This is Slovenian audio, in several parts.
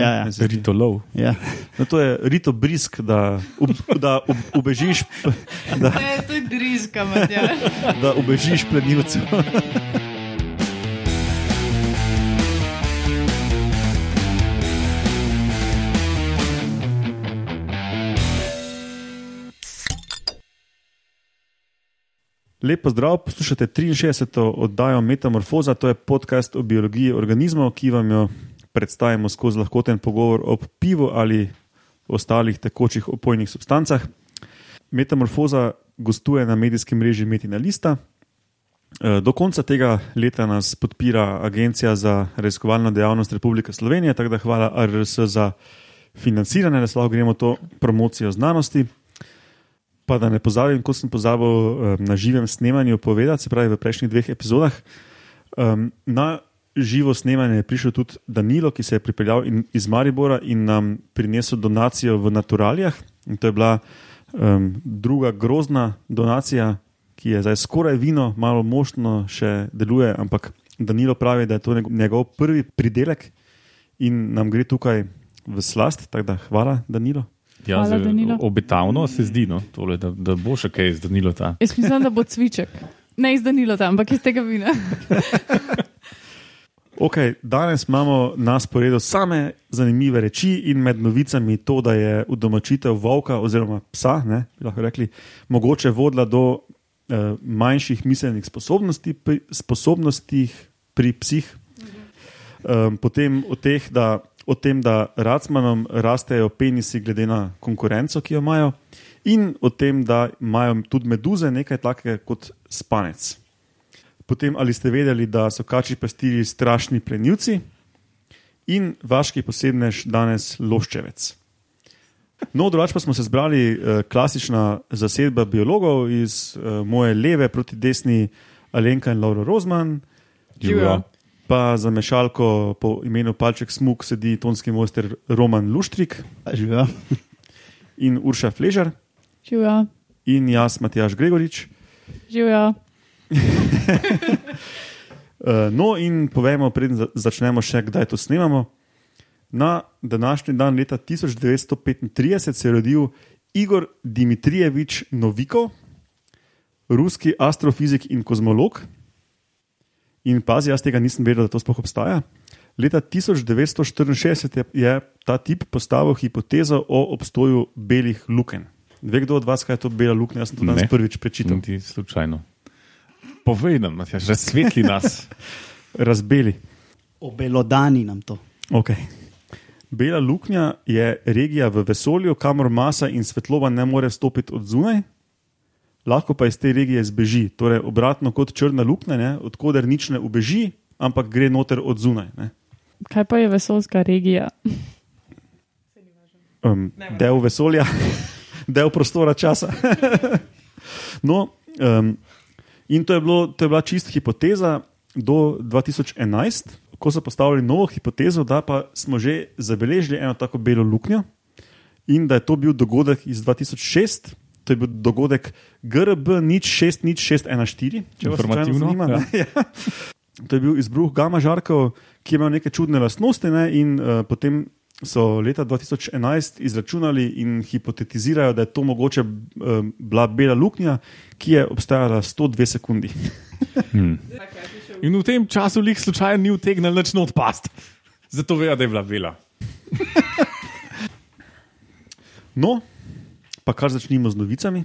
Ja, ja. Ritolov. Ja. No, to je rito brisk, da, ob, da ob, ubežiš, da, Ne, to je driska, Matjaž. da ubežiš plenilcu. Lepo zdrav, poslušate 63. oddajo Metamorfoza, to je podcast o biologiji organizmov, ki vam jo predstavimo skozi lahkoten pogovor o pivu ali ostalih tekočih opojnih substancah. Metamorfoza gostuje na medijskem mreži Metina Lista. Eh, Do konca tega leta nas podpira Agencija za raziskovalno dejavnost Republike Slovenije, tako da hvala RRS za financiranje, da lahko gremo to promocijo znanosti. Pa da ne pozabim, kot sem pozabil eh, na živem snemanju povedati, se pravi v prejšnjih dveh epizodah. Um, na živo snemanje je prišel tudi Danilo, ki se je pripeljal in, iz Maribora in nam prinesel donacijo v Naturalijah. In to je bila um, druga grozna donacija, ki je zdaj skoraj vino, malo moštno še deluje, ampak Danilo pravi, da je to njegov- prvi pridelek in nam gre tukaj v slast. Tako da hvala, Danilo. Ja, Hvala, zdaj, Danilo. obetavno se zdi, no, tole, da, da bo še kaj zdanilo ta. Jaz mislim, da bo cviček. Ne izdanilo tam, ampak iz tega vina. Okay, danes imamo na sporedu same zanimive reči in med novicami to, da je udomačitev volka oziroma psa, ne, lahko rekli, mogoče vodila do eh, manjših miselnih sposobnosti pri, sposobnostih pri psih. Um, potem o, teh, da, o tem, da racmanom rastejo penisi glede na konkurenco, ki jo imajo, in o tem, da imajo tudi meduze nekaj takega kot spanec. Potem, ali ste vedeli, da so kači pastirji strašni plenilci in vaški posebnež danes loščevec. No, drugače pa smo se zbrali eh, klasična zasedba biologov iz eh, moje leve proti desni, Alenka in Laura Rozman, Živijo. pa za mešalko po imenu Palček Smuk sedi tonski mojster Roman Luštrik Živijo. in Urša Fležar Živijo. in jaz, Matjaš Gregorič. Živijo. Uh, no, in povemo, preden za- začnemo še, kdaj to snemamo. Na današnji dan, leta 1935, se je rodil Igor Dimitrijevič Novikov, ruski astrofizik in kozmolog. In pazi, jaz tega nisem vedel, da to sploh obstaja. Leta 1964 je, je ta tip postavil hipotezo o obstoju belih luken. Ve kdo od vas, kaj je to bela luknja? Jaz sem to danes Ne. prvič prečital. Ti slučajno. Povej nam, Matjaž, razsvetli nas. Razbeli. Obelodani nam to. Okay. Bela luknja je regija v vesolju, kamor masa in svetloba ne more stopiti od zunaj, lahko pa iz te regije zbeži. Torej, obratno kot črna luknja, ne, odkuder nič ne ubeži, ampak gre noter od zunaj. Ne. Kaj pa je vesoljska regija? Um, del vesolja, del prostora, časa. no, um, in to je, bilo, to je bila čist hipoteza do 2011, ko so postavili novo hipotezo, da pa smo že zabeležili eno tako belo luknjo in da je to bil dogodek iz 2006. To je bil dogodek GRB 060614, če vas Informativno, zanima. ja. ne. Ja. To je bil izbruh gama žarkov, ki je imel neke čudne lastnosti, ne, in uh, potem so leta 2011 izračunali in hipotetizirajo, da je to mogoče uh, bila bela luknja, ki je obstajala 102 sekundi. Hmm. In v tem času lik slučajno ni utegnil nič not past. Zato vejo, da je bila bela. No, pa kar začnimo z novicami.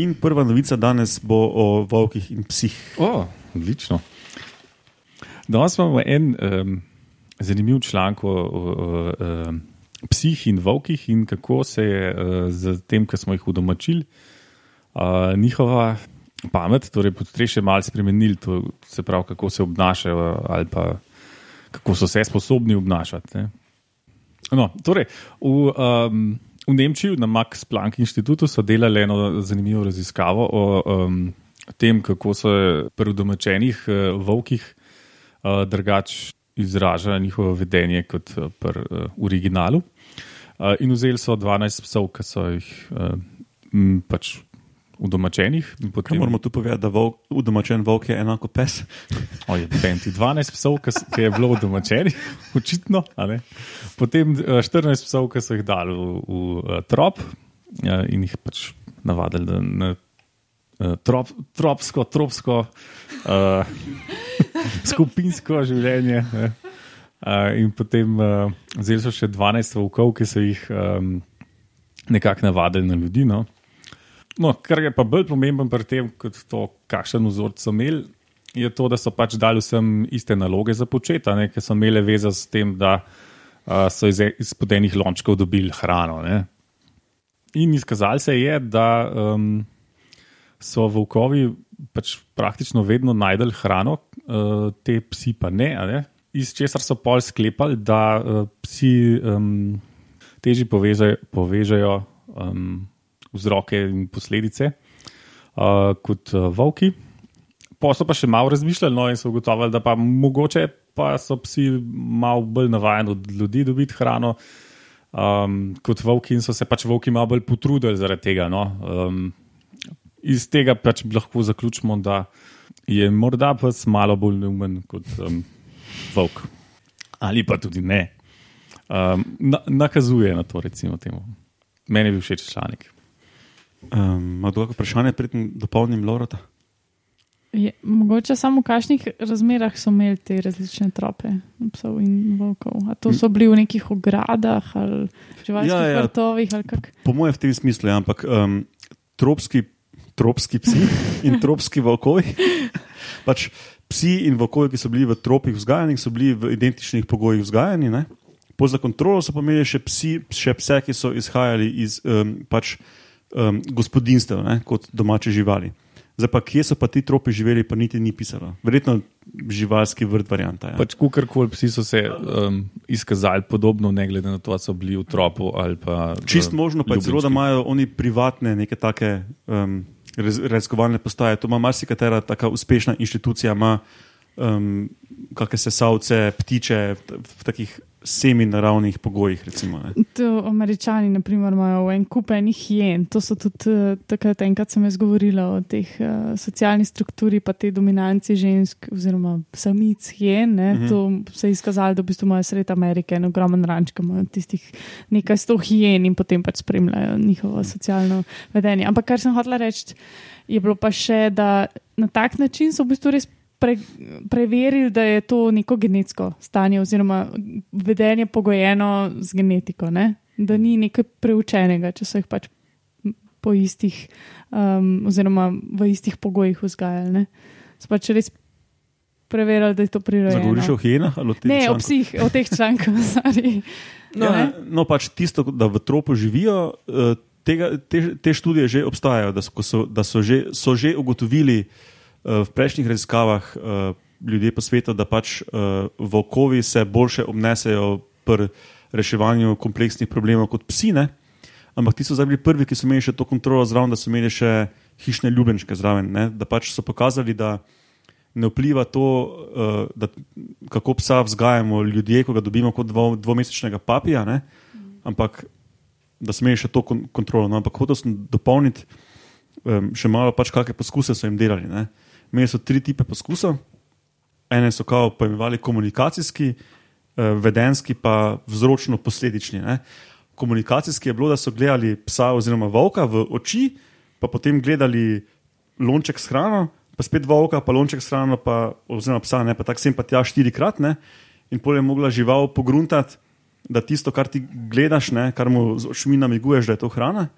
In prva novica danes bo o volkih in psih. O, odlično. Danes imamo en um, zanimiv članek o, o, o um, psih in volkih in kako se je uh, z tem, kar smo jih udomačili, uh, njihova pamet, torej podstrešje, malo spremenili, to se pravi, kako se obnašajo ali pa kako so se sposobni obnašati. Ne. No, torej, v, um, v Nemčiji na Max Planck inštitutu so delali eno zanimivo raziskavo o um, tem, kako se pri domačenih uh, volkih uh, drugače izraža njihovo vedenje kot uh, pri uh, originalu. Uh, in vzeli so 12 psov, ki so jih uh, m, pač udomačenih. in Kaj potem- moramo tu povedati, da volk, udomačen volk je enako pes? O, je 12 psov, ki je bilo domačenih, očitno. Potem eh, 14 psov, ki so jih dali v, v eh, trop eh, in jih pač navadili, da na eh, trop, tropsko, tropsko, uh, skupinsko življenje. ne. Uh, in potem uh, so še 12 volkov, ki so jih um, nekako navadili na ljudi. No. No, kar je pa bolj pomemben pri tem, kot to, kakšen vzorc so imeli, je to, da so pač dali vsem iste naloge za početi, ne, ker so imeli veze s tem, da uh, so iz, iz podenih lončkov dobili hrano. Ne. In izkazalo se je, da um, so volkovi pač praktično vedno najdel hrano, uh, te psi pa ne. a ne. Iz česar so pol sklepali, da uh, psi um, težje povežejo, povežejo um, vzroke in posledice uh, kot uh, volki. Pa so še malo razmišljali no, in so ugotovili, da pa mogoče pa so psi malo bolj navajeni od ljudi dobiti hrano um, kot volki in so se pač volki malo bolj potrudili zaradi tega. No. Um, iz tega pač lahko zaključimo, da je morda pes malo bolj neumen kot um, volk. Ali pa tudi ne. Um, na, nakazuje na to, recimo, temu. Meni je bil všeč članek. Um, Ima kdo kakšno vprašanje, preden dopolnim Lorota? Je, mogoče samo v kakšnih razmerah so imeli te različne trope psov in volkov. A to so bili v nekih ogradah ali živalskih Ja, ja, vrtovih ali kak. Po mojem, v tem smislu, ja, ampak um, tropski, tropski psi in tropski volkovi. pač psi in volkovi, ki so bili v tropih vzgajani, so bili v identičnih pogojih vzgajani. Ne? Po za kontrolo so pa imeli še, psi, še pse, ki so izhajali iz um, pač, um, gospodinstev, ne? kot domače živali. Zdaj pa, kje so pa ti tropi živeli, pa niti ni pisalo. Verjetno živalski vrt varianta. Ja. Pač, Kukorkoli psi so se um, izkazali podobno, ne glede na to, ali so bili v tropu ali pa. Čist v možno pa celo, da imajo oni privatne neke take um, raz- raziskovalne postaje. To ima marsikatera taka uspešna inštitucija, ima um, kakšne sesalce, ptiče v, v takih semi-naravnih pogojih. Recimo. To američani, na primer, imajo en kup enih hien. To so tudi eh, takrat, enkrat sem jaz govorila o teh uh, socialni strukturi, pa te dominanci žensk, oziroma samic hien. Ne, Mhm. -hmm. To se je izkazalo, da v bistvu imajo sred Amerike en ogromen ranč, ki imajo tistih nekaj sto hien in potem pač spremljajo njihovo socialno vedenje. Ampak kar sem hotela reči, je bilo pa še, da na tak način so v bistvu res. Pre, preverili, da je to neko genetsko stanje, oziroma vedenje pogojeno z genetiko, ne? da ni nekaj preučenega, če so jih pač po istih, um, oziroma v istih pogojih vzgajali. Ne? So pač res preverili, da je to prirojeno. Zagovoriš o hijenah ali o tem? Ne, o članku? psih, o teh člankih, sorry. No, Ne? no, pač tisto, da v tropu živijo, eh, tega, te, te študije že obstajajo, da so, da so, že, so že ugotovili eh, v prejšnjih raziskavah eh, ljudje po svetu, da pač eh, volkovi se boljše obnesejo pri reševanju kompleksnih problemov kot psi. Ne? Ampak ti so zdaj bili prvi, ki so imeli še to kontrolo zraven, da so imeli še hišne ljubljenčke zraven. Ne? Da pač so pokazali, da ne vpliva to, da, kako psa vzgajamo ljudje, ko ga dobimo kot dvo, dvomesečnega papija, ne? ampak da so imeli še to kon kontrolo. No? Ampak hotel sem dopolniti um, še malo, pač kakšne poskuse so jim delali. Ne? Imeli so tri tipe poskusov. Ene so kao pojmenovali komunikacijski, uh, vedenski pa vzročno-posledični. Komunikacijski je bilo, da so gledali psa oziroma volka v oči, pa potem gledali lonček s hrano, pa spet volka, pa lonček s hrano, pa, oziroma psa, ne, pa tako sem pa tja štirikrat, ne, in pol je mogla žival pogruntati, da tisto, kar ti gledaš, ne, kar mu z očmi namiguješ, da je to hrana.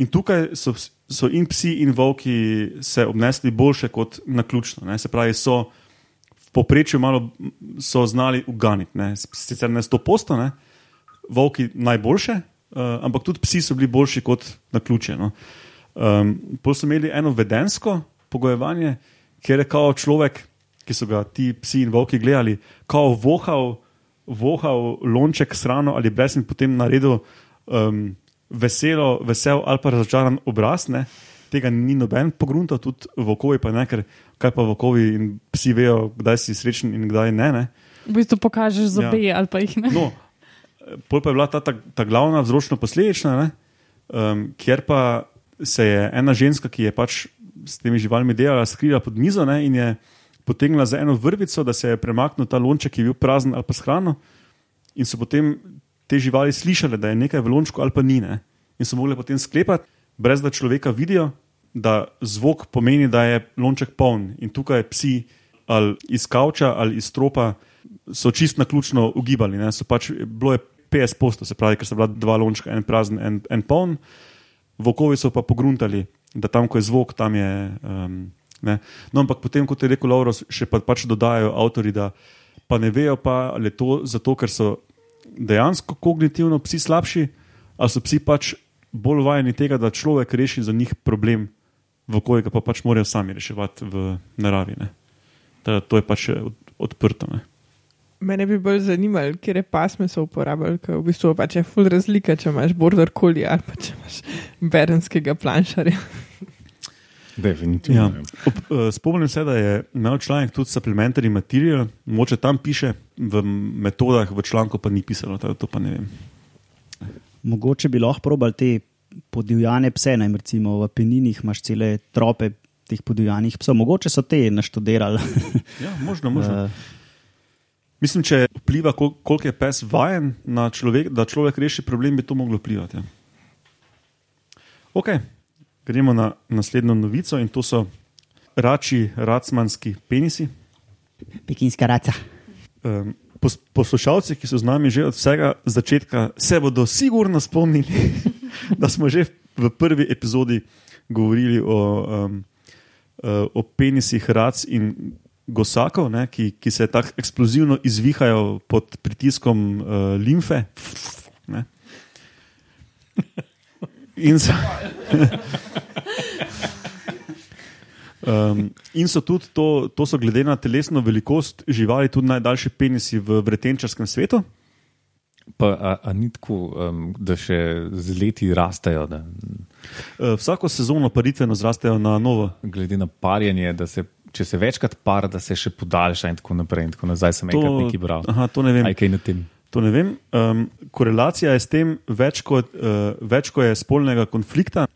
In tukaj so, so in psi, in volki se obnesli boljše kot na ključno. Ne, se pravi, so v povprečju malo znali uganiti, ne, sicer ne sto posto, ne, volki najboljše, uh, ampak tudi psi so bili boljši kot na ključe. No. Um, Potem so imeli eno vedensko pogojevanje, kjer je kao človek, ki so ga ti psi in volki gledali, kao vohal, vohal lonček s hrano ali brez in potem naredil um, veselo, vesel ali pa razočaran obraz. Ne. Tega ni noben pogruntal, tudi vokovi pa ne, ker kaj pa vokovi in psi vejo, kdaj si srečen in kdaj ne. ne. V bistvu pokažeš zobe ja. ali pa jih ne. No, pol pa je bila ta, ta, ta glavna vzročno-posledična, um, kjer pa se je ena ženska, ki je pač s temi živalmi delala, skrila pod mizo ne, in je potegnila za eno vrvico, da se je premaknil ta lonček, ki je bil prazen ali pa s hrano. In so potem te živali slišale, da je nekaj v lončku ali pa ni. Ne. In so mogli potem sklepati, brez da človeka vidijo, da zvok pomeni, da je lonček poln. In tukaj psi ali iz kavča ali iz stropa so čist na ključno ugibali. Ne. So pač, bilo je 50 postov, se pravi, ker so bila dva lončka, en prazen, en, en poln. Vokovi so pa pogruntali, da tam, ko je zvok, tam je. Um, no, ampak potem, kot je rekel Lauro, še pa, pač dodajajo avtori, da pa ne vejo, pa, ali je to zato, ker so dejansko kognitivno psi slabši, ali so psi pač bolj vajeni tega, da človek reši za njih problem, v kojega pa pač morajo sami reševati v naravi. Da, to je pač od, odprto. Ne. Mene bi bolj zanimalo, kje pasme so uporabljali, ker v bistvu pač je full razlika, če imaš border collie ali pa če imaš berenskega planšarja. Definitivno. Ja. Ob, uh, spomnim se, da je imel članek tudi supplementary material, moče tam piše, v metodah v članku pa ni pisalo, to pa ne vem. Mogoče bi lahko probali te podivjane pse, ne recimo v Peninih imaš cele trope teh podivjanih psov, mogoče so te naštudirali. ja, možno, možno. Uh, Mislim, če vpliva, kol koliko je pes vajen na človek, da človek reši problem, bi to moglo vplivati. Ja. Ok, gremo na naslednjo novico in to so rači, racmanski penisi. Pekinska raca. Um, pos poslušalci, ki so z nami že od vsega začetka, se bodo sigurno spomnili, da smo že v prvi epizodi govorili o, um, o penisih rac in gosakov, ne, ki, ki se tako eksplozivno izvihajo pod pritiskom uh, limfe. Ne. In so, um, in so tudi to, to so glede na telesno velikost živali, tudi najdaljši penisi v vretenčarskem svetu. Pa, a, a ni tako, um, da še z leti rastejo? Da... Uh, vsako sezono paritveno zrastejo na novo. Glede na parjenje, da se če se večkrat par, da se še podaljša in tako naprej. In tako nazaj sem enkrat nekaj bral. Aha, to ne vem. Aj kaj na tem. To ne vem. Um, korelacija je s tem, več kot uh, več ko je spolnega konflikta,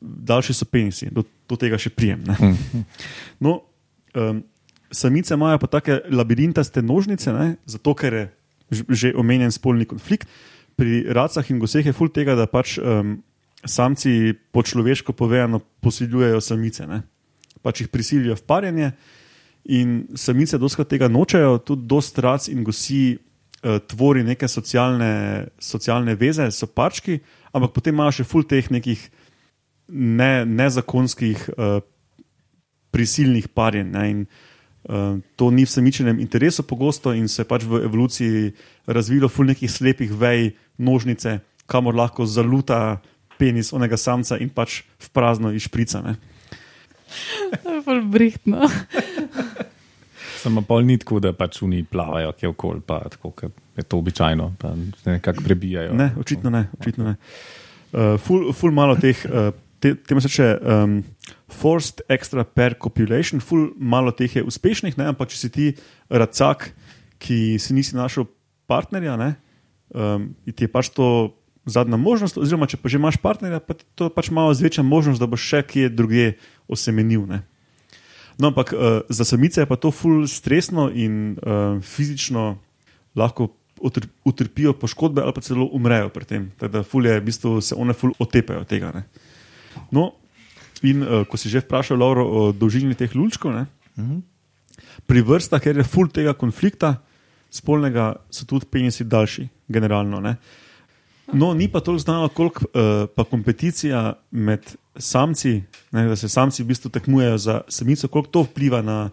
daljši so penisi, do, do tega še prijem. Mhm. No, um, samice imajo pa take labirintaste nožnice, ne? zato ker je že omenjen spolni konflikt. Pri racah in goseh je ful tega, da pač um, samci po človeško povedano posiljujejo samice. Ne? pač jih prisilijo v parjenje. In samice doskrat tega nočejo, tudi dost rac in gosi uh, tvori neke socialne, socialne veze, so parčki, ampak potem imajo še full teh nekih ne, nezakonskih uh, prisilnih parjen. Ne? In, uh, to ni v samičenem interesu pogosto in se je pač v evoluciji razvilo full nekih slepih vej, nožnice, kamor lahko zaluta penis onega samca in pač v prazno išprica. Bolj brihtno. Samo pol ni tako, da pač oni plavajo, ki je okol, pa tako, je to običajno, pa se nekako prebijajo. Ne, očitno ne. Očitno ne. Uh, ful, ful malo teh, uh, te, temu se reče um, forced extra per copulation, ful malo teh je uspešnih, ne? ampak če si ti racak, ki si nisi našel partnerja, ne? um, ti je pač to zadnja možnost, oziroma če pa že imaš partnerja, pa ti to pač malo zveča možnost, da boš še kje drugje osemenil. No, ampak uh, za samice je pa to ful stresno in uh, fizično lahko utrpijo poškodbe ali pa celo umrejo pri tem. Teda ful je, v bistvu se one ful otepajo tega. Ne? No, in uh, ko si že vprašal Lauro, o dolžini teh lulčkov, uh Mhm. -huh. pri vrstah, ker je ful tega konflikta spolnega, so tudi penisi daljši, generalno. Ne? No, ni pa toliko znano, koliko uh, pa kompeticija med samci, ne, da se samci v bistvu tekmujejo za samico, koliko to vpliva na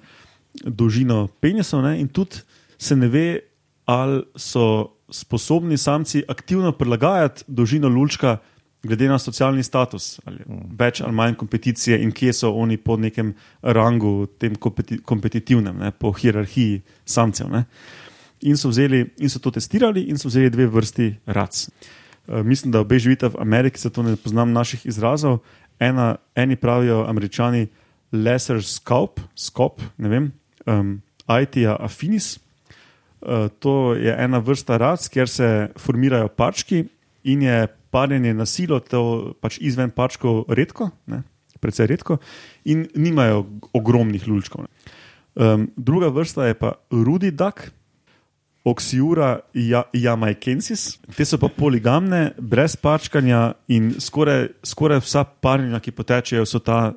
dolžino penisov. Ne, in tudi se ne ve, ali so sposobni samci aktivno prilagajati dolžino lulčka, glede na socialni status, ali več ali manj kompeticije, in kje so oni po nekem rangu, tem kompeti kompetitivnem, ne, po hierarhiji samcev. Ne. In so, vzeli, in so to testirali, in so vzeli dve vrsti rac. Uh, mislim, da obe živite v Ameriki, zato ne poznam naših izrazov. Ena, eni pravijo, američani, lesser scope, scope ne vem, um, ITA affinis. Uh, to je ena vrsta rac, kjer se formirajo parčki in je parjenje na silo, to pač izven pačkov redko, ne, precej redko, in nimajo ogromnih lulčkov. Um, druga vrsta je pa Rudi Duck, Oxiura ja, jamaicensis. Te so pa poligamne, brez pačkanja in skoraj, skoraj vsa parjenja, ki potečejo, so ta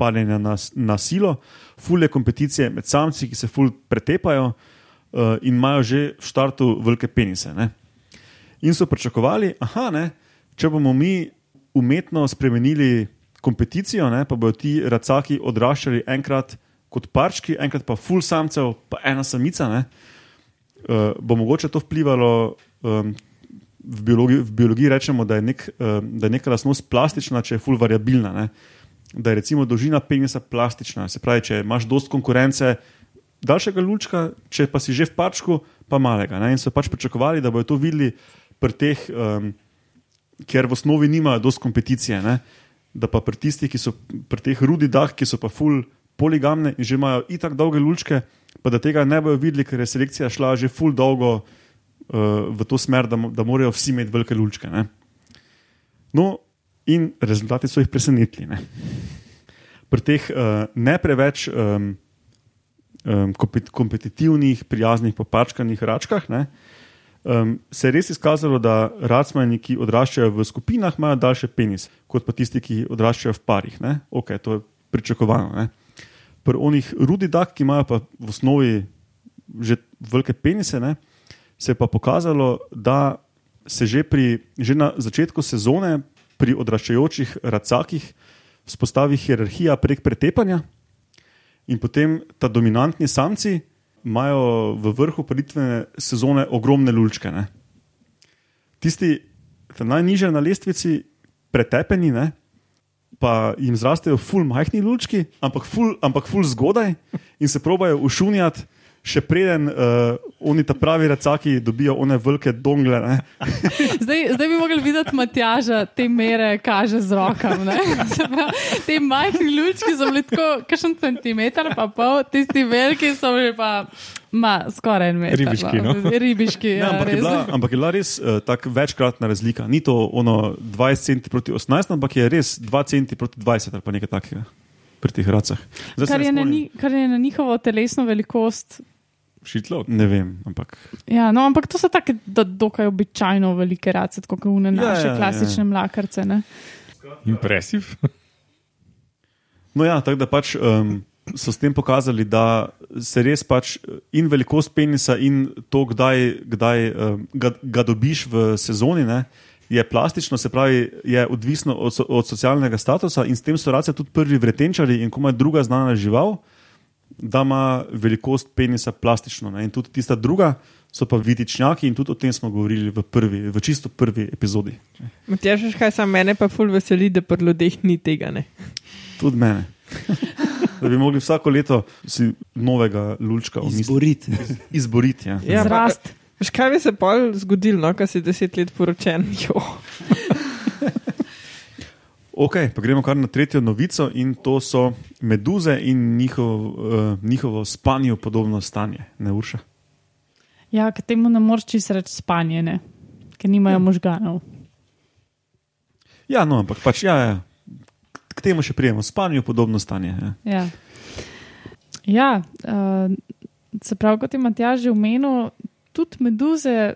parjenja na, na silo, fulje kompeticije med samci, ki se ful pretepajo uh, in imajo že v štartu velike penise. Ne? In so pričakovali, da če bomo mi umetno spremenili kompeticijo, ne, pa bodo ti racaki odraščali enkrat kot parčki, enkrat pa ful samcev, pa ena samica. Ne, uh, bo mogoče to vplivalo. Um, v, biologiji, v biologiji rečemo, da je, nek, um, da je neka lastnost plastična, če je full variabilna. Ne? Da je recimo dolžina penisa plastična. Se pravi, če imaš dost konkurence, daljšega lučka, če pa si že v pačku, pa malega. Ne? In so pač pričakovali, da bodo to videli pri teh, um, ker v osnovi nimajo dost kompeticije. Ne? Da pa pri tistih, ki so pri teh rudidah, ki so pa full poligamne in že imajo itak dolge lučke pa da tega ne bojo videli, ker je selekcija šla že full dolgo uh, v to smer, da, da morajo vsi imeti velike lučke. Ne? No, in rezultati so jih presenetili. Ne? Pri teh uh, ne preveč um, um, kompetitivnih, prijaznih, popačkanih račkah. Ne? Um, se je res izkazalo, da racmani, ki odraščajo v skupinah, imajo daljše penis, kot pa tisti, ki odraščajo v parih. Okay, to je pričakovano. Ne? Pri onih rudidah, ki imajo pa v osnovi že velike penise, ne, se je pa pokazalo, da se že, pri, že na začetku sezone pri odraščajočih racakih vzpostavi hierarhija prek pretepanja, in potem ta dominantni samci imajo v vrhu paritvene sezone ogromne lučke. Ne. Tisti, ki so najnižje na lestvici, pretepeni, ne, pa jim zrastejo ful majhni lučki, ampak ful, ampak ful zgodaj in se probajo ušunjati. Še preden uh, oni ta pravi racaki dobijo one velike dongle. zdaj, zdaj bi mogli videti Matjaža, te mere kaže z rokami. Te majhne lučke so bili tako, kakšen centimeter, pa pol, tisti veliki so bili pa. Ma, skoraj en meter. Ribiški. No? Ribiški ja, ne, ampak, je bila, ampak je bila res uh, tako večkratna razlika. Ni to ono 20 cm proti 18, ampak je res 2 cm proti 20 ali pa nekaj takega pri teh racah. Kar je, ni, kar je na njihovo telesno velikost. Šitlo? Ne vem. Ampak. Ja, no, ampak to so tako dokaj običajno velike race, kot une ja, naše ja, klasične ja, ja. mlakarce. Impresiv. No, ja, tako da pač. Um, so s tem pokazali, da se res pač in velikost penisa, in to, kdaj, kdaj uh, ga, ga dobiš v sezoni, ne, je plastično, se pravi, je odvisno od, od socialnega statusa in s tem so race tudi prvi vretenčari in komaj druga znana žival, da ima velikost penisa plastično. Ne, in tudi tista druga. So pa vidičnjaki in tudi o tem smo govorili v, prvi, v čisto prvi epizodi. Matjaš, kaj samo mene pa ful veseli, da pri ljudeh ni tega. Ne? Tudi mene da bi mogli vsako leto si novega lučka izboriti. izboriti ja. Ja, Zrast. Veš, kaj bi se pa zgodilo, no, ko si deset let poročen? Ok, pa gremo kar na tretjo novico in to so meduze in njihov, uh, njihovo spanje, podobno stanje, ne urša. Ja, k temu ne moreš čisto reči spanje, ne? ker nimajo ja. možganov. Ja, no, ampak pač ja. ja k temu še prijemo, spanju podobno stanje. Ja, ja uh, se pravi, kot je Matjaž že omenil, tudi meduze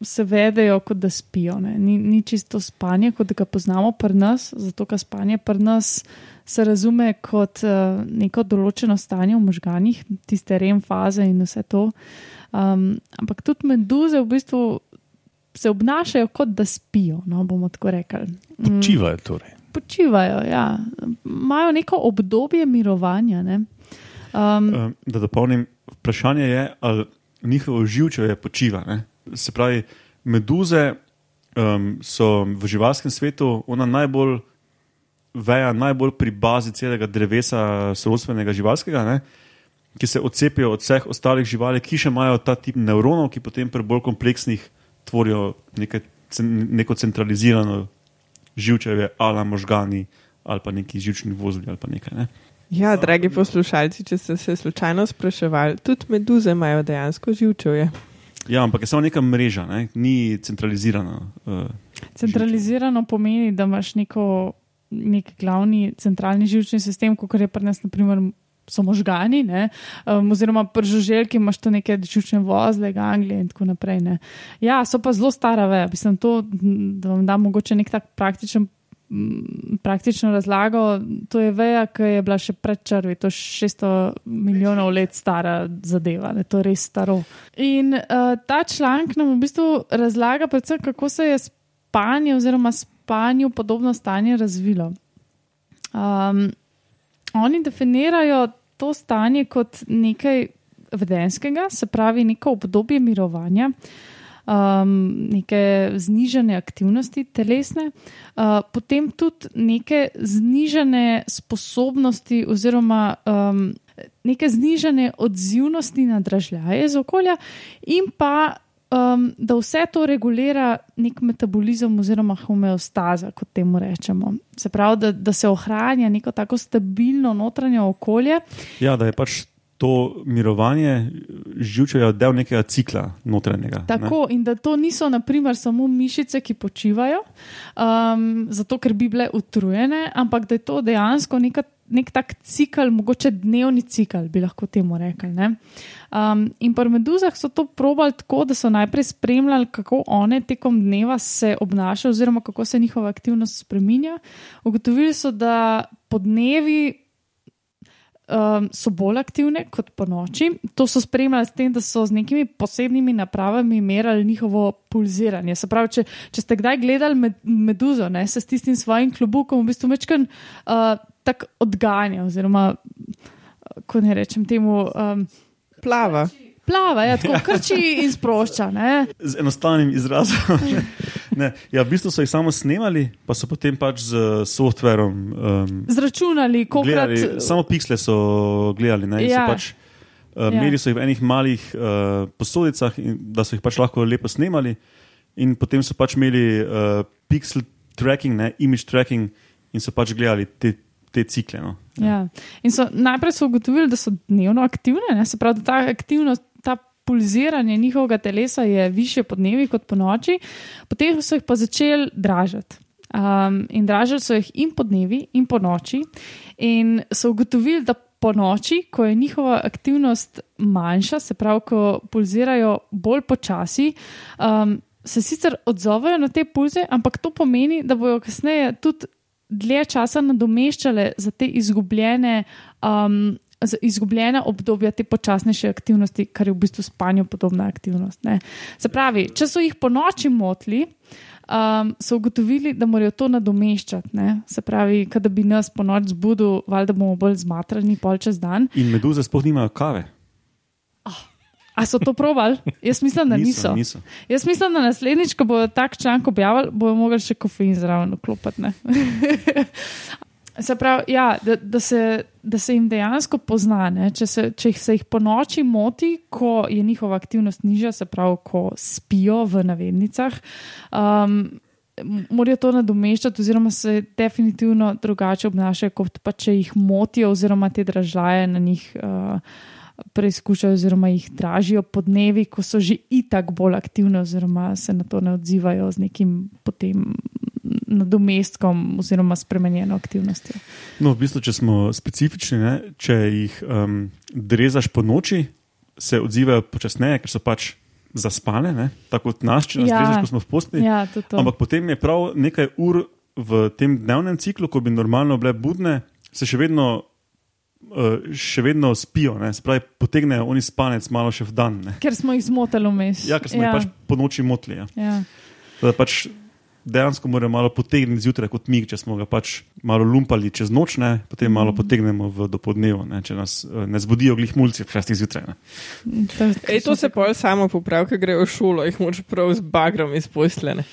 se vedejo, kot da spijo. Ni, ni čisto spanje, kot ga poznamo pri nas, zato ker spanje pri nas se razume kot uh, neko določeno stanje v možganjih, tiste rem faze in vse to. Um, ampak tudi meduze v bistvu. Se obnašajo kot da spijo, no, bomo tako rekli. Počivajo torej počivajo, ja. imajo neko obdobje mirovanja. Ne? Um, da dopolnim, vprašanje je, ali njihovo živče počiva. Ne? Se pravi, meduze um, so v živalskem svetu ona najbolj. Veja najbolj pri bazi celega drevesa, sorodstvenega živalskega, ne, ki se odcepijo od vseh ostalih živali, ki še imajo ta tip nevronov, ki potem pri bolj kompleksnih tvorijo nekaj, neko centralizirano živčeve ali možgani ali pa neki živčni vozli ali pa nekaj. Ne? Ja, dragi poslušalci, če ste se slučajno spraševali, tudi meduze imajo dejansko živčevje. Ja, ampak je samo neka mreža, ne? ni centralizirana. Uh, Centralizirano pomeni, da imaš neko, nek glavni centralni živčni sistem, kot je pri nas, naprimer, so možgani, ne? um, oziroma pri žuželki imaš to neke živčne vozle, ganglije in tako naprej. Ne? Ja, so pa zelo stara veja. Mislim, to, da vam dam mogoče nek tak praktičen. Praktično razlago, to je veja, ki je bila še pred črvi, to je 600 milijonov let stara zadeva, ne, to je res staro. In uh, ta članek nam v bistvu razlaga, predvsem, kako se je spanje oziroma spanju podobno stanje razvilo. Um, oni definirajo to stanje kot nekaj vedenskega, se pravi, neko obdobje mirovanja, um, neke znižene aktivnosti telesne, uh, potem tudi neke znižene sposobnosti oziroma um, neke znižene odzivnosti na dražljaje iz okolja, in pa um, da vse to regulira nek metabolizem oziroma homeostaza, kot temu rečemo. Se pravi, da, da se ohranja neko tako stabilno notranje okolje. ja, da je pač to mirovanje živčevja del nekega cikla notranjega. ne. Tako, in da to niso, naprimer, samo mišice, ki počivajo, um, zato ker bi bile utrujene, ampak da je to dejansko neka, nek tak cikl, mogoče dnevni cikl, bi lahko temu rekli. ne. Um, in pri meduzah so to probali tako, da so najprej spremljali, kako one tekom dneva se obnašajo, oziroma kako se njihova aktivnost spremenja. Ugotovili so, da po dnevi um, so bolj aktivne kot po noči. To so spremljali s tem, da so z nekimi posebnimi napravami merili njihovo pulziranje. Se pravi, če, če ste kdaj gledali med, meduzo, ne, se s tistim svojim klobukom v bistvu večkrat uh, tako odganja, oziroma ko ne rečem temu. Um, Plava. Plava, ja, tako krči in sprošča. Ne? Z enostavnim izrazom. ne, ja, v bistvu so jih samo snemali, pa so potem pač z softverom. Um, Zračunali, koliko gledali, samo piksle so gledali. Ne, Ja. so pač, uh, Ja. Meri so jih v enih malih uh, posodicah, in, da so jih pač lahko lepo snemali, in potem so pač imeli uh, pixel tracking, ne, image tracking, in so pač gledali te, te cikle. No. Ja. In so najprej so ugotovili, da so dnevno aktivne, ne? se pravi, da ta aktivnost, pulziranje njihovega telesa je više po dnevi kot po noči, potem so jih pa začeli dražiti. Um, in dražili so jih in po dnevi, in po noči, in so ugotovili, da po noči, ko je njihova aktivnost manjša, se pravi, ko pulzirajo bolj počasi, um, se sicer odzovejo na te pulze, ampak to pomeni, da bodo kasneje tudi dlje časa nadomeščale za te izgubljene. Um, Izgubljena obdobja te počasnejše aktivnosti, kar je v bistvu spanju podobna aktivnost. Ne. Se pravi, če so jih po noči motili, um, so ugotovili, da morajo to nadomeščati. Ne. Se pravi, da bi nas po noč zbudil, valjda bomo bolj zmatrani, pol čez dan. In meduze sploh nimajo kave. A so to provali? Jaz mislim, da niso. niso. Jaz mislim, da naslednjič, ko bodo tak članek objavili, bodo mogli še kofein zraven vklopiti. Se pravi, ja, da, da, se, da se jim dejansko pozna, ne, če, se, če jih se jih po noči moti, ko je njihova aktivnost nižja, se pravi, ko spijo v navednicah, um, morajo to nadomeščati, oziroma se definitivno drugače obnašajo, kot pa če jih motijo, oziroma te dražljaje na njih. Uh, Preizkušajo, oziroma jih dražijo po dnevi, ko so že itak bolj aktivne, oziroma se na to ne odzivajo z nekim potem nadomestkom, oziroma spremenjeno aktivnostjo. No, v bistvu, če smo specifični, ne, če jih um, drezaš po noči, se odzivajo počasneje, ker so pač zaspane, ne, tako kot nas, če nas Ja. drezaš, ko smo v postelji. Ja, to to. Ampak potem je prav nekaj ur v tem dnevnem ciklu, ko bi normalno bile budne, se še vedno, uh, še vedno spijo. Ne? Se pravi, potegnejo oni spanec malo še v dan. Ne? Ker smo jih zmotili vmes. Ja, ker smo ja. jih pač po noči motili. Ja. Ja. Da pač dejansko morajo malo potegniti zjutraj kot mi, če smo ga pač malo lumpali čez noč, ne? potem malo potegnemo v dopodnevo, ne? če nas uh, ne zbudijo glih mulci ob šestih zjutraj. Ne? To, Ej, to se pol samo popravi, ker grejo v šolo, jih moč prav z bagrom izposlene.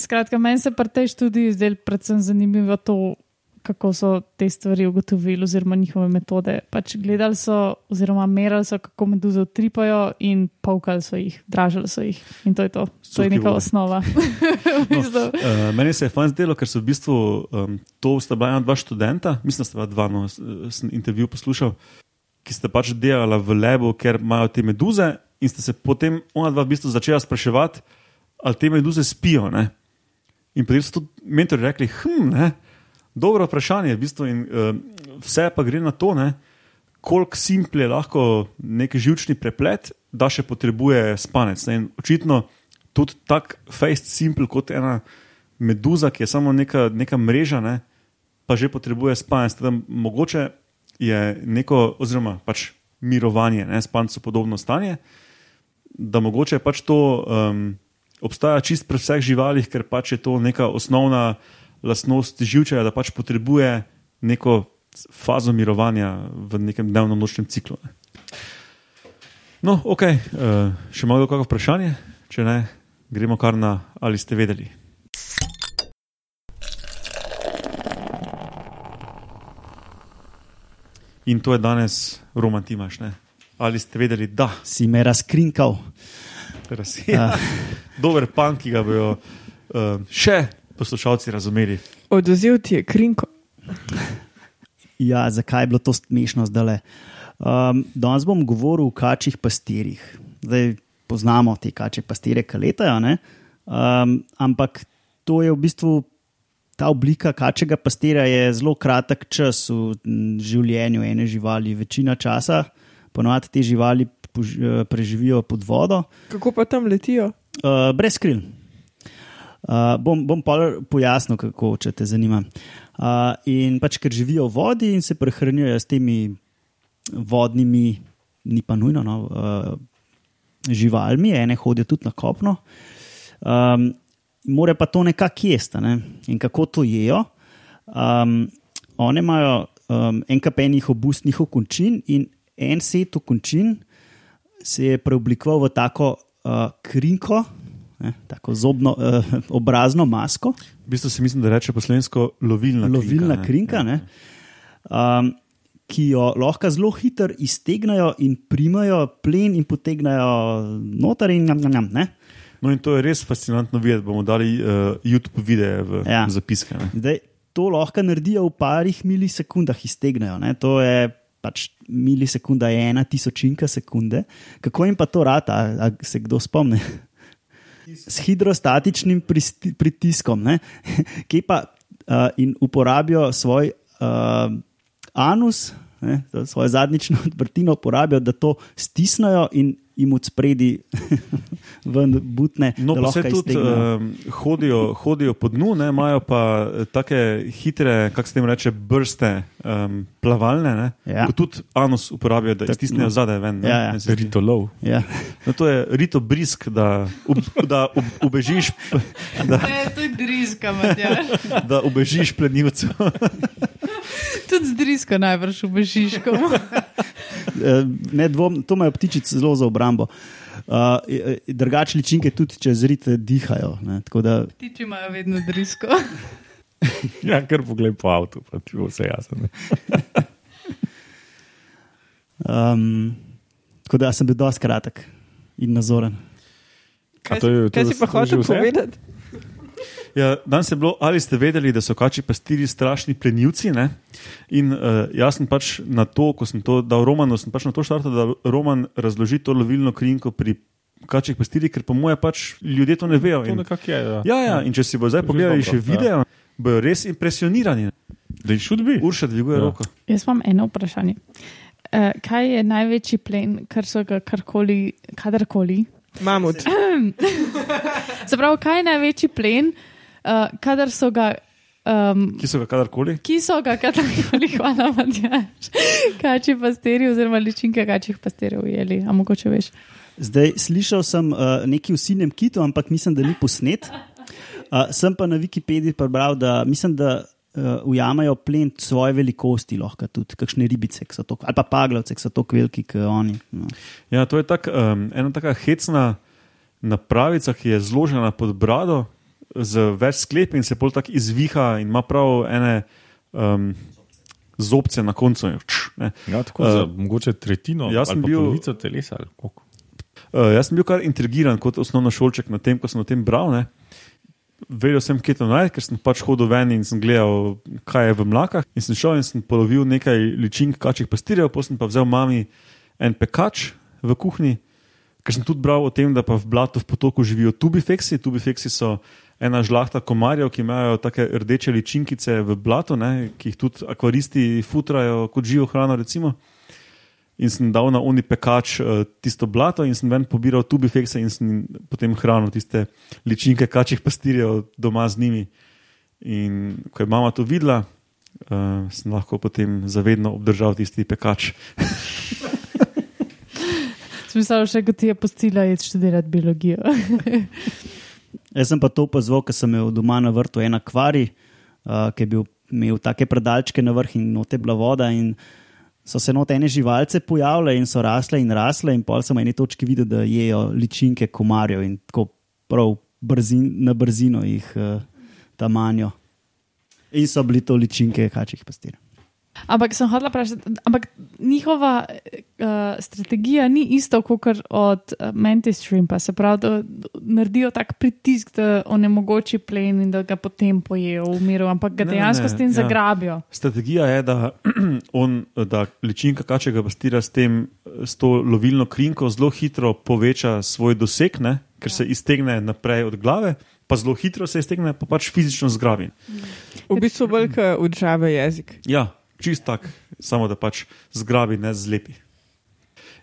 Skratka, meni se pri tej študiji zdelo predvsem zanimivo to, kako so te stvari ugotovili, oziroma njihove metode. Pač gledali so, oziroma merili so, kako meduze utripajo, in pavkali so jih, dražili so jih. In to je to. To je neka osnova. Bistvu. Uh, meni se je fajn zdelo, ker so v bistvu um, to sta bila dva študenta, mislim, da sta bila dva, no, s- sem intervju poslušal, ki sta pač delala v lebu, ker imajo te meduze in sta se potem ona dva v bistvu začela spraševati, ali te meduze spijo. Ne? In potem so tudi mentori rekli, hm, ne, dobro vprašanje, v bistvu, in uh, vse pa gre na to, koliko simple je lahko neki živčni preplet, da še potrebuje spanec. Ne? In očitno tudi tako face simple kot ena meduza, ki je samo neka, neka mreža, ne, pa že potrebuje spanec. Teda, mogoče je neko, oziroma pač mirovanje, ne, spancu podobno stanje, da mogoče pač to. Um, obstaja čist pri vseh živalih, ker pač je to neka osnovna lastnost živčevja, da pač potrebuje neko fazo mirovanja v nekem dnevnem nočnem ciklu. Ne. No, ok, uh, še malo kakšno vprašanje, če ne, gremo kar na ali ste vedeli. In to je danes romantimaš, ne? Ali ste vedeli, da Si me razkrinkal. Razsija. Dober pan, ki ga bodo uh, še poslušalci razumeli. Oduzel ti je krinko. Ja, zakaj je bilo to smešno zdaj? Um, danes bom govoril o kačjih pastirjih. Zdaj poznamo te kačje pastirje, ki letajo, ne? um, ampak to je v bistvu ta oblika kačjega pastirja, je zelo kratek čas v življenju ene živali. Večina časa, ponovadi te živali eh, preživijo pod vodo, Kako pa tam letijo? Uh, brez kril. Uh, bom bom pol pojasnil, kako, če te zanima. Uh, in pač, ker živijo v vodi in se prehranjujejo s temi vodnimi, ni pa nujno, no, uh, živalmi, ene hodijo tudi na kopno. Um, More pa to nekako jesti. Ne? In kako to jejo? Um, one imajo um, en kapenih obustnih okončin in en set okončin se je preoblikoval v tako uh, krinko, ne, tako zobno, uh, obrazno masko, V bistvu si mislim, da reče poslovensko lovilna, lovilna krinka, ne. krinka, ne, um, ki jo lahko zelo hitro iztegnajo in primajo plen in potegnajo noter in nam, nam, ne. No, in to je res fascinantno videti. Bomo dali uh, YouTube videe v Ja. ja. zapiske. Ne. Zdaj, to lahko naredijo v parih milisekundah, iztegnajo. Ne? To je pač milisekunda, je ena tisočinka sekunde. Kako jim pa to rata, a, a se kdo spomni? S hidrostatičnim pritiskom, ne? ki pa uh, in uporabijo svoj uh, anus, ne? to svojo zadnjično odprtino, uporabijo, da to stisnejo in jim od spredi ven butne. No, pa se tudi um, hodijo, hodijo po dnu, ne, imajo pa eh, take hitre, kako se jim reče, brste um, plavalne, ne, Ja. ko tudi anus uporabijo, da iztisnejo no. zadaj ven. Ne, Ja, ja. ne, se zdi. Ritolov. Ja. no, to je rito brisk, da, ob, da ob, ubežiš, da, Ne, to je driska, da ubežiš plenilcu. Tudi z drisko najbrž v Bežiško. Eh, ne dvom, to imajo ptičice zelo za obrambo. Uh, drugače ličinke tudi čez rite dihajo. Ne, da, Tiči imajo vedno drisko. Ja, kar pogled po avtu, pa ti bo vse jasno. um, tako da sem bil dosti kratek in nazoren. To je- kaj si pa vse? povedati? Ja, danes je bilo, ali ste vedeli, da so kači pastiri strašni plenilci. Ne? In uh, jaz sem pač na to, ko sem to dal Romanu, sem pač na to štartal, da Roman razloži to lovilno krinko pri kačih pastirjih, ker po moje pač ljudje to ne vejo. To In, je. Ja, ja, ja, in če si bo zdaj pogledali še ja. video, bojo res impresionirani. Da jih šut bi. Urša dviguje Ja. ja. roko. Jaz imam eno vprašanje. Uh, kaj je največji plen, kar so ga karkoli, kadarkoli? Mamut. Zaprav, kaj je največji plen, uh, kadar so ga. Um, Ki so ga kadarkoli. Ki so ga kadarkoli, hvala, Matjaš, kači pastiri oziroma ličinke kačjih pastirjev ujeli, a mogoče veš. Zdaj slišal sem uh, nekaj v sinem kitu, ampak mislim, da ni posnet. Uh, sem pa na Wikipediji prebral, da mislim, da uh, ujamajo plen svoje velikosti, lahko tudi kakšne ribice, ki so to, ali pa paglavce, ki so tako veliki, kot oni. No. Ja, to je tak, um, ena taka hecna napravica, ki je zložena pod brado z več sklepi in se pol tako izviha in ima prav ene um, zobce na koncu. Č, ne. Ja, tako za Eh, mogoče tretjino ali bil- polovico telesa. ali koliko. Uh, jaz sem bil kar intrigiran kot osnovnošolček na tem, ko sem o tem bral. Ne. Vedel sem, kje to najti, ker sem pač hodil ven in sem gledal, kaj je v mlakah. In sem šel in sem polovil nekaj ličink kačjih pastirjev, potem pa vzel mami en pekač v kuhinji, Ker sem tudi bral o tem, da pa v blatu v potoku živijo tubifeksi. Tubifeksi so ena žlahta komarjev, ki imajo take rdeče ličinkice v blatu, ne, ki jih tudi akvaristi futrajo kot živo hrano. Recimo. In sem dal na oni pekač uh, tisto blato, in sem ven pobiral tubifekse, in sem potem hranil tiste ličinke, kačjih pastirjev doma z njimi. In ko je mama to videla, uh, sem lahko potem zavedno obdržal tisti pekač. Smisel še, kot ti je postila, je študirati biologijo. Jaz sem pa to opazoval, ker sem imel doma na vrtu en akvarij, uh, ki je bil, imel take predalčke na vrh in note bila voda. In so se not ene živalce pojavile in so rasle in rasle, in pol sem na eni točki videl, da jejo ličinke komarjev in tako prav brzin, na brzino jih uh, tam manjo. In so bili to ličinke kačjih pastirjev. Ampak sem hodila vprašati, ampak njihova uh, strategija ni ista kot od uh, Mantis Shrimpa, se pravi, da naredijo tak pritisk, da onemogoči plen in da ga potem pojejo v miru, ampak ga Ne, dejansko ne, s tem ja. zagrabijo. Strategija je, da, on, da ličinka kačjega pastira s, tem, s to lovilno krinko zelo hitro poveča svoj doseg, ne? ker se iztegne naprej od glave, pa zelo hitro se iztegne, pa pač fizično zgrabi. V bistvu velika udžave jezik. Ja, čist tak, samo da pač zgrabi, ne zlepi.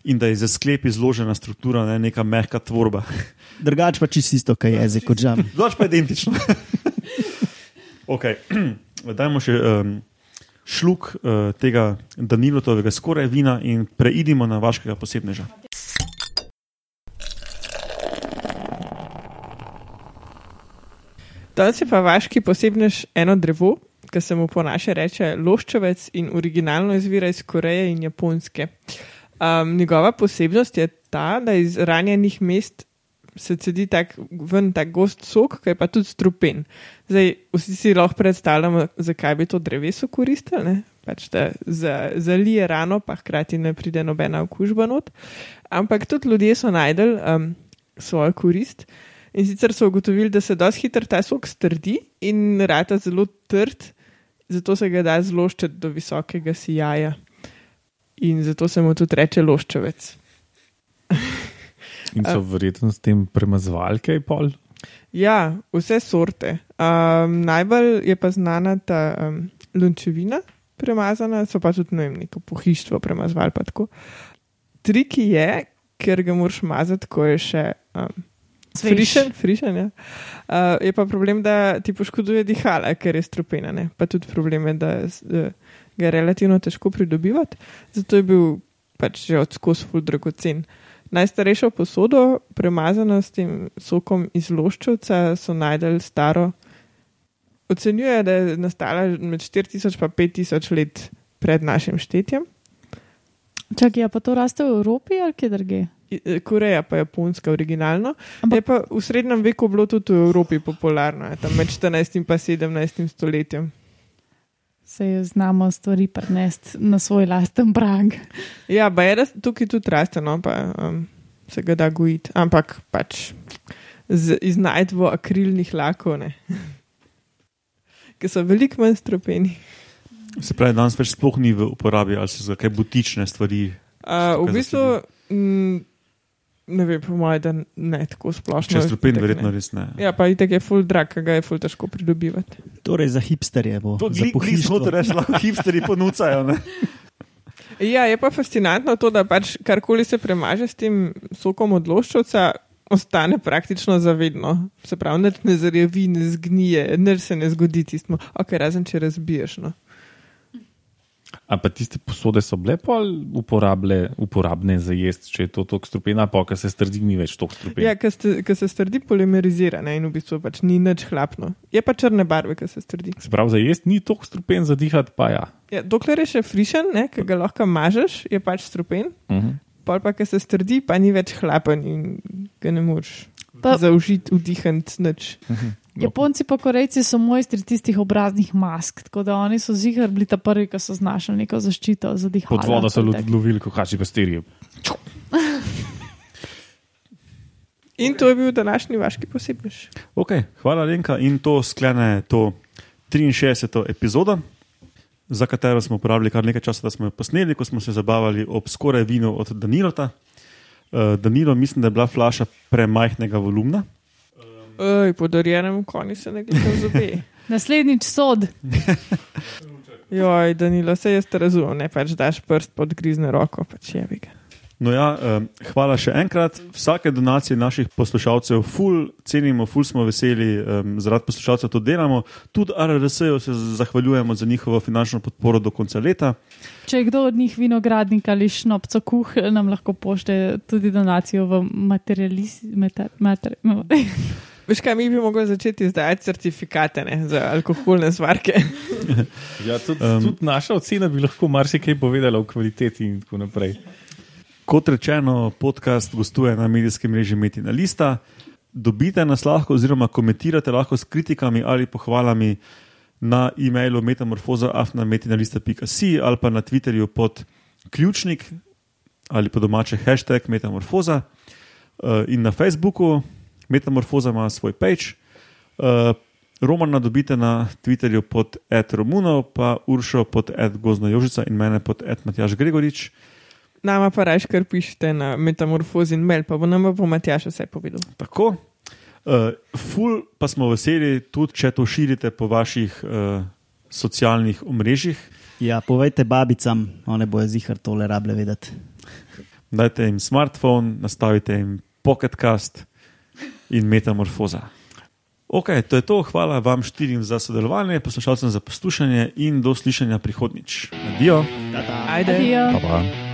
In da je za sklepi zložena struktura, ne neka mehka tvorba. Drugače pa čisto isto, kaj je jezik kot žam. Drugač pa identično. okay. Dajmo še um, šluk uh, tega Danilotovega skoraj vina in preidimo na vaškega posebneža. Danes je pa vaški posebnež eno drevo, ki se mu po naše reče loščevec in originalno izvira iz Koreje in Japonske. Um, njegova posebnost je ta, da iz ranjenih mest se cedi tak, ven tak gost sok, ki je pa tudi strupen. Zdaj, vsi si lahko predstavljamo, zakaj bi to dreveso koristili. ne. Pač da za, zalije rano, pa hkrati ne pride nobena okužba not. Ampak tudi ljudje so najdel um, svojo korist. In sicer so ugotovili, da se dosti hitro ta sok strdi in rata zelo trd, zato se ga da zloščiti do visokega sijaja. In zato se mu tudi reče loščevec. In so verjetno s tem premazovali kaj pol. Ja, vse sorte. Um, najbolj je pa znana ta um, lunčevina, premazana, so pa tudi ne vem, neko pohištvo tako. Triki je, ker ga moraš mazati, ko je še um, Svež. frišen. frišen ja. uh, je pa problem, da ti poškoduje dihala, ker je strupena. Ne? Pa tudi problem je, da da ga je relativno težko pridobivati. Zato je bil pač že od skozi ful dragocen. Najstarejšo posodo, premazano s tem sokom iz loščevca, so najdel staro. Ocenjuje, da je nastala med 4000 in 5000 let pred našim štetjem. Čakaj, a pa to raste v Evropi ali kje drugje? Eh, Koreja pa japonska originalno. Ampak- Je pa v srednjem veku bilo tudi v Evropi popularno, tam med 14 in pa 17 stoletjem. Se je znamo stvari prenesti na svoj lasten prag. Ja, pa je res tukaj tudi raste, no, pa um, se ga da gojiti, ampak pač z iznajdvo akrilnih lakov, ki so veliko manj stropeni. Se pravi, danes več sploh ni v uporabi, ali so za kaj butične stvari. Uh, v bistvu, mm, ne vem, po mojem, da ne tako splošno. Če strupen, itak verjetno ne. res ne. Ja, pa itek je full drag, ki ga je full težko pridobivati. Torej za hipsterje bo. To za je pohištvo. zelo reči, lahko hipsteri ponucajo. Ne? Ja, je pa fascinantno to, da pač karkoli se premaže s tem sokom odloščovca, ostane praktično zavedno. Se pravi, ne zarjavi, ne zgnije, nič se ne zgodi tistmu, ok, razen če razbiješ. No. A pa tiste posode so bile pol uporable, uporabne za jesti, če je to tako strupena, pa ker se strdi, ni več tako strupena. Ja, ker se strdi polimerizira ne, in v bistvu pač ni nič hlapno. Je pa črne barve, ki se strdi. Se pravi, za jesti ni tako strupen, za dihati pa ja. Ja, dokler je še frišen, ki ga lahko mažeš, je pač strupen. Uh -huh. Pol pa, ki se strdi, pa ni več hlapen in ga ne moreš Pa- zaužiti, vdihati nič. Japonci pa Korejci so mojstri tistih obraznih mask, tako da oni so zihar bili ta prvi, ki so znašli neko zaščito za dihanje. Pod vodo so lovili, kot kači pastirji. In to je bil današnji vaški posebnež. Okay, hvala, Lenka. In to sklene to 63. epizodo, za katero smo uporabili kar nekaj časa, da smo jo posneli, ko smo se zabavali ob skoraj vinu od Danilota. Uh, Danilo, mislim, da je bila flaša premajhnega volumna. Ej, podarjenem konju se ne gleda zobe. Naslednjič sod. Joj, Danilo, se jaz te razumem, ne pač daš prst pod grizne roko, pač je bi ga. No ja, um, hvala še enkrat. Vsake donacije naših poslušalcev, ful cenimo, ful smo veseli, um, zaradi poslušalcev to delamo. Tudi RRS-ju se zahvaljujemo za njihovo finančno podporo do konca leta. Če je kdo od njih vinogradnik ali šnopco kuh, nam lahko pošte tudi donacijo v materializem. Mater, mater, Veš kaj, mi bi mogli začeti izdajati certifikate ne, za alkoholne svarke. Ja, tudi, um, tudi naša ocena bi lahko marsikaj povedala o kvaliteti in tako naprej. Kot rečeno, podcast gostuje na medijskem mreži Metina Lista. Dobite nas lahko, oziroma komentirate lahko s kritikami ali pohvalami na e-mailu metamorfoza.afnametinalista.si ali pa na Twitterju pod ključnik ali pa domače hashtag metamorfoza uh, in na Facebooku. Metamorfoza ima svoj page. Uh, Romana dobite na Twitterju pod Ed Romuno, pa Uršo pod Ed Gozno Jožica in mene pod Ed Matjaš Gregorič. Nama pa rajš, kar pišete na metamorfozi in mail, pa bo nam bo Matjaš vse povedal. Tako. Uh, ful pa smo veseli, tudi če to širite po vaših uh, socialnih omrežjih. Ja, povejte babicam, one bojo zihar tole rable vedeti. Dajte jim smartphone, nastavite jim pocketcast in metamorfoza. Ok, to je to. Hvala vam štirim za sodelovanje, poslušalcem za poslušanje in do slišanja prihodnič. Adijo. Ajde. Adijo. Pa pa.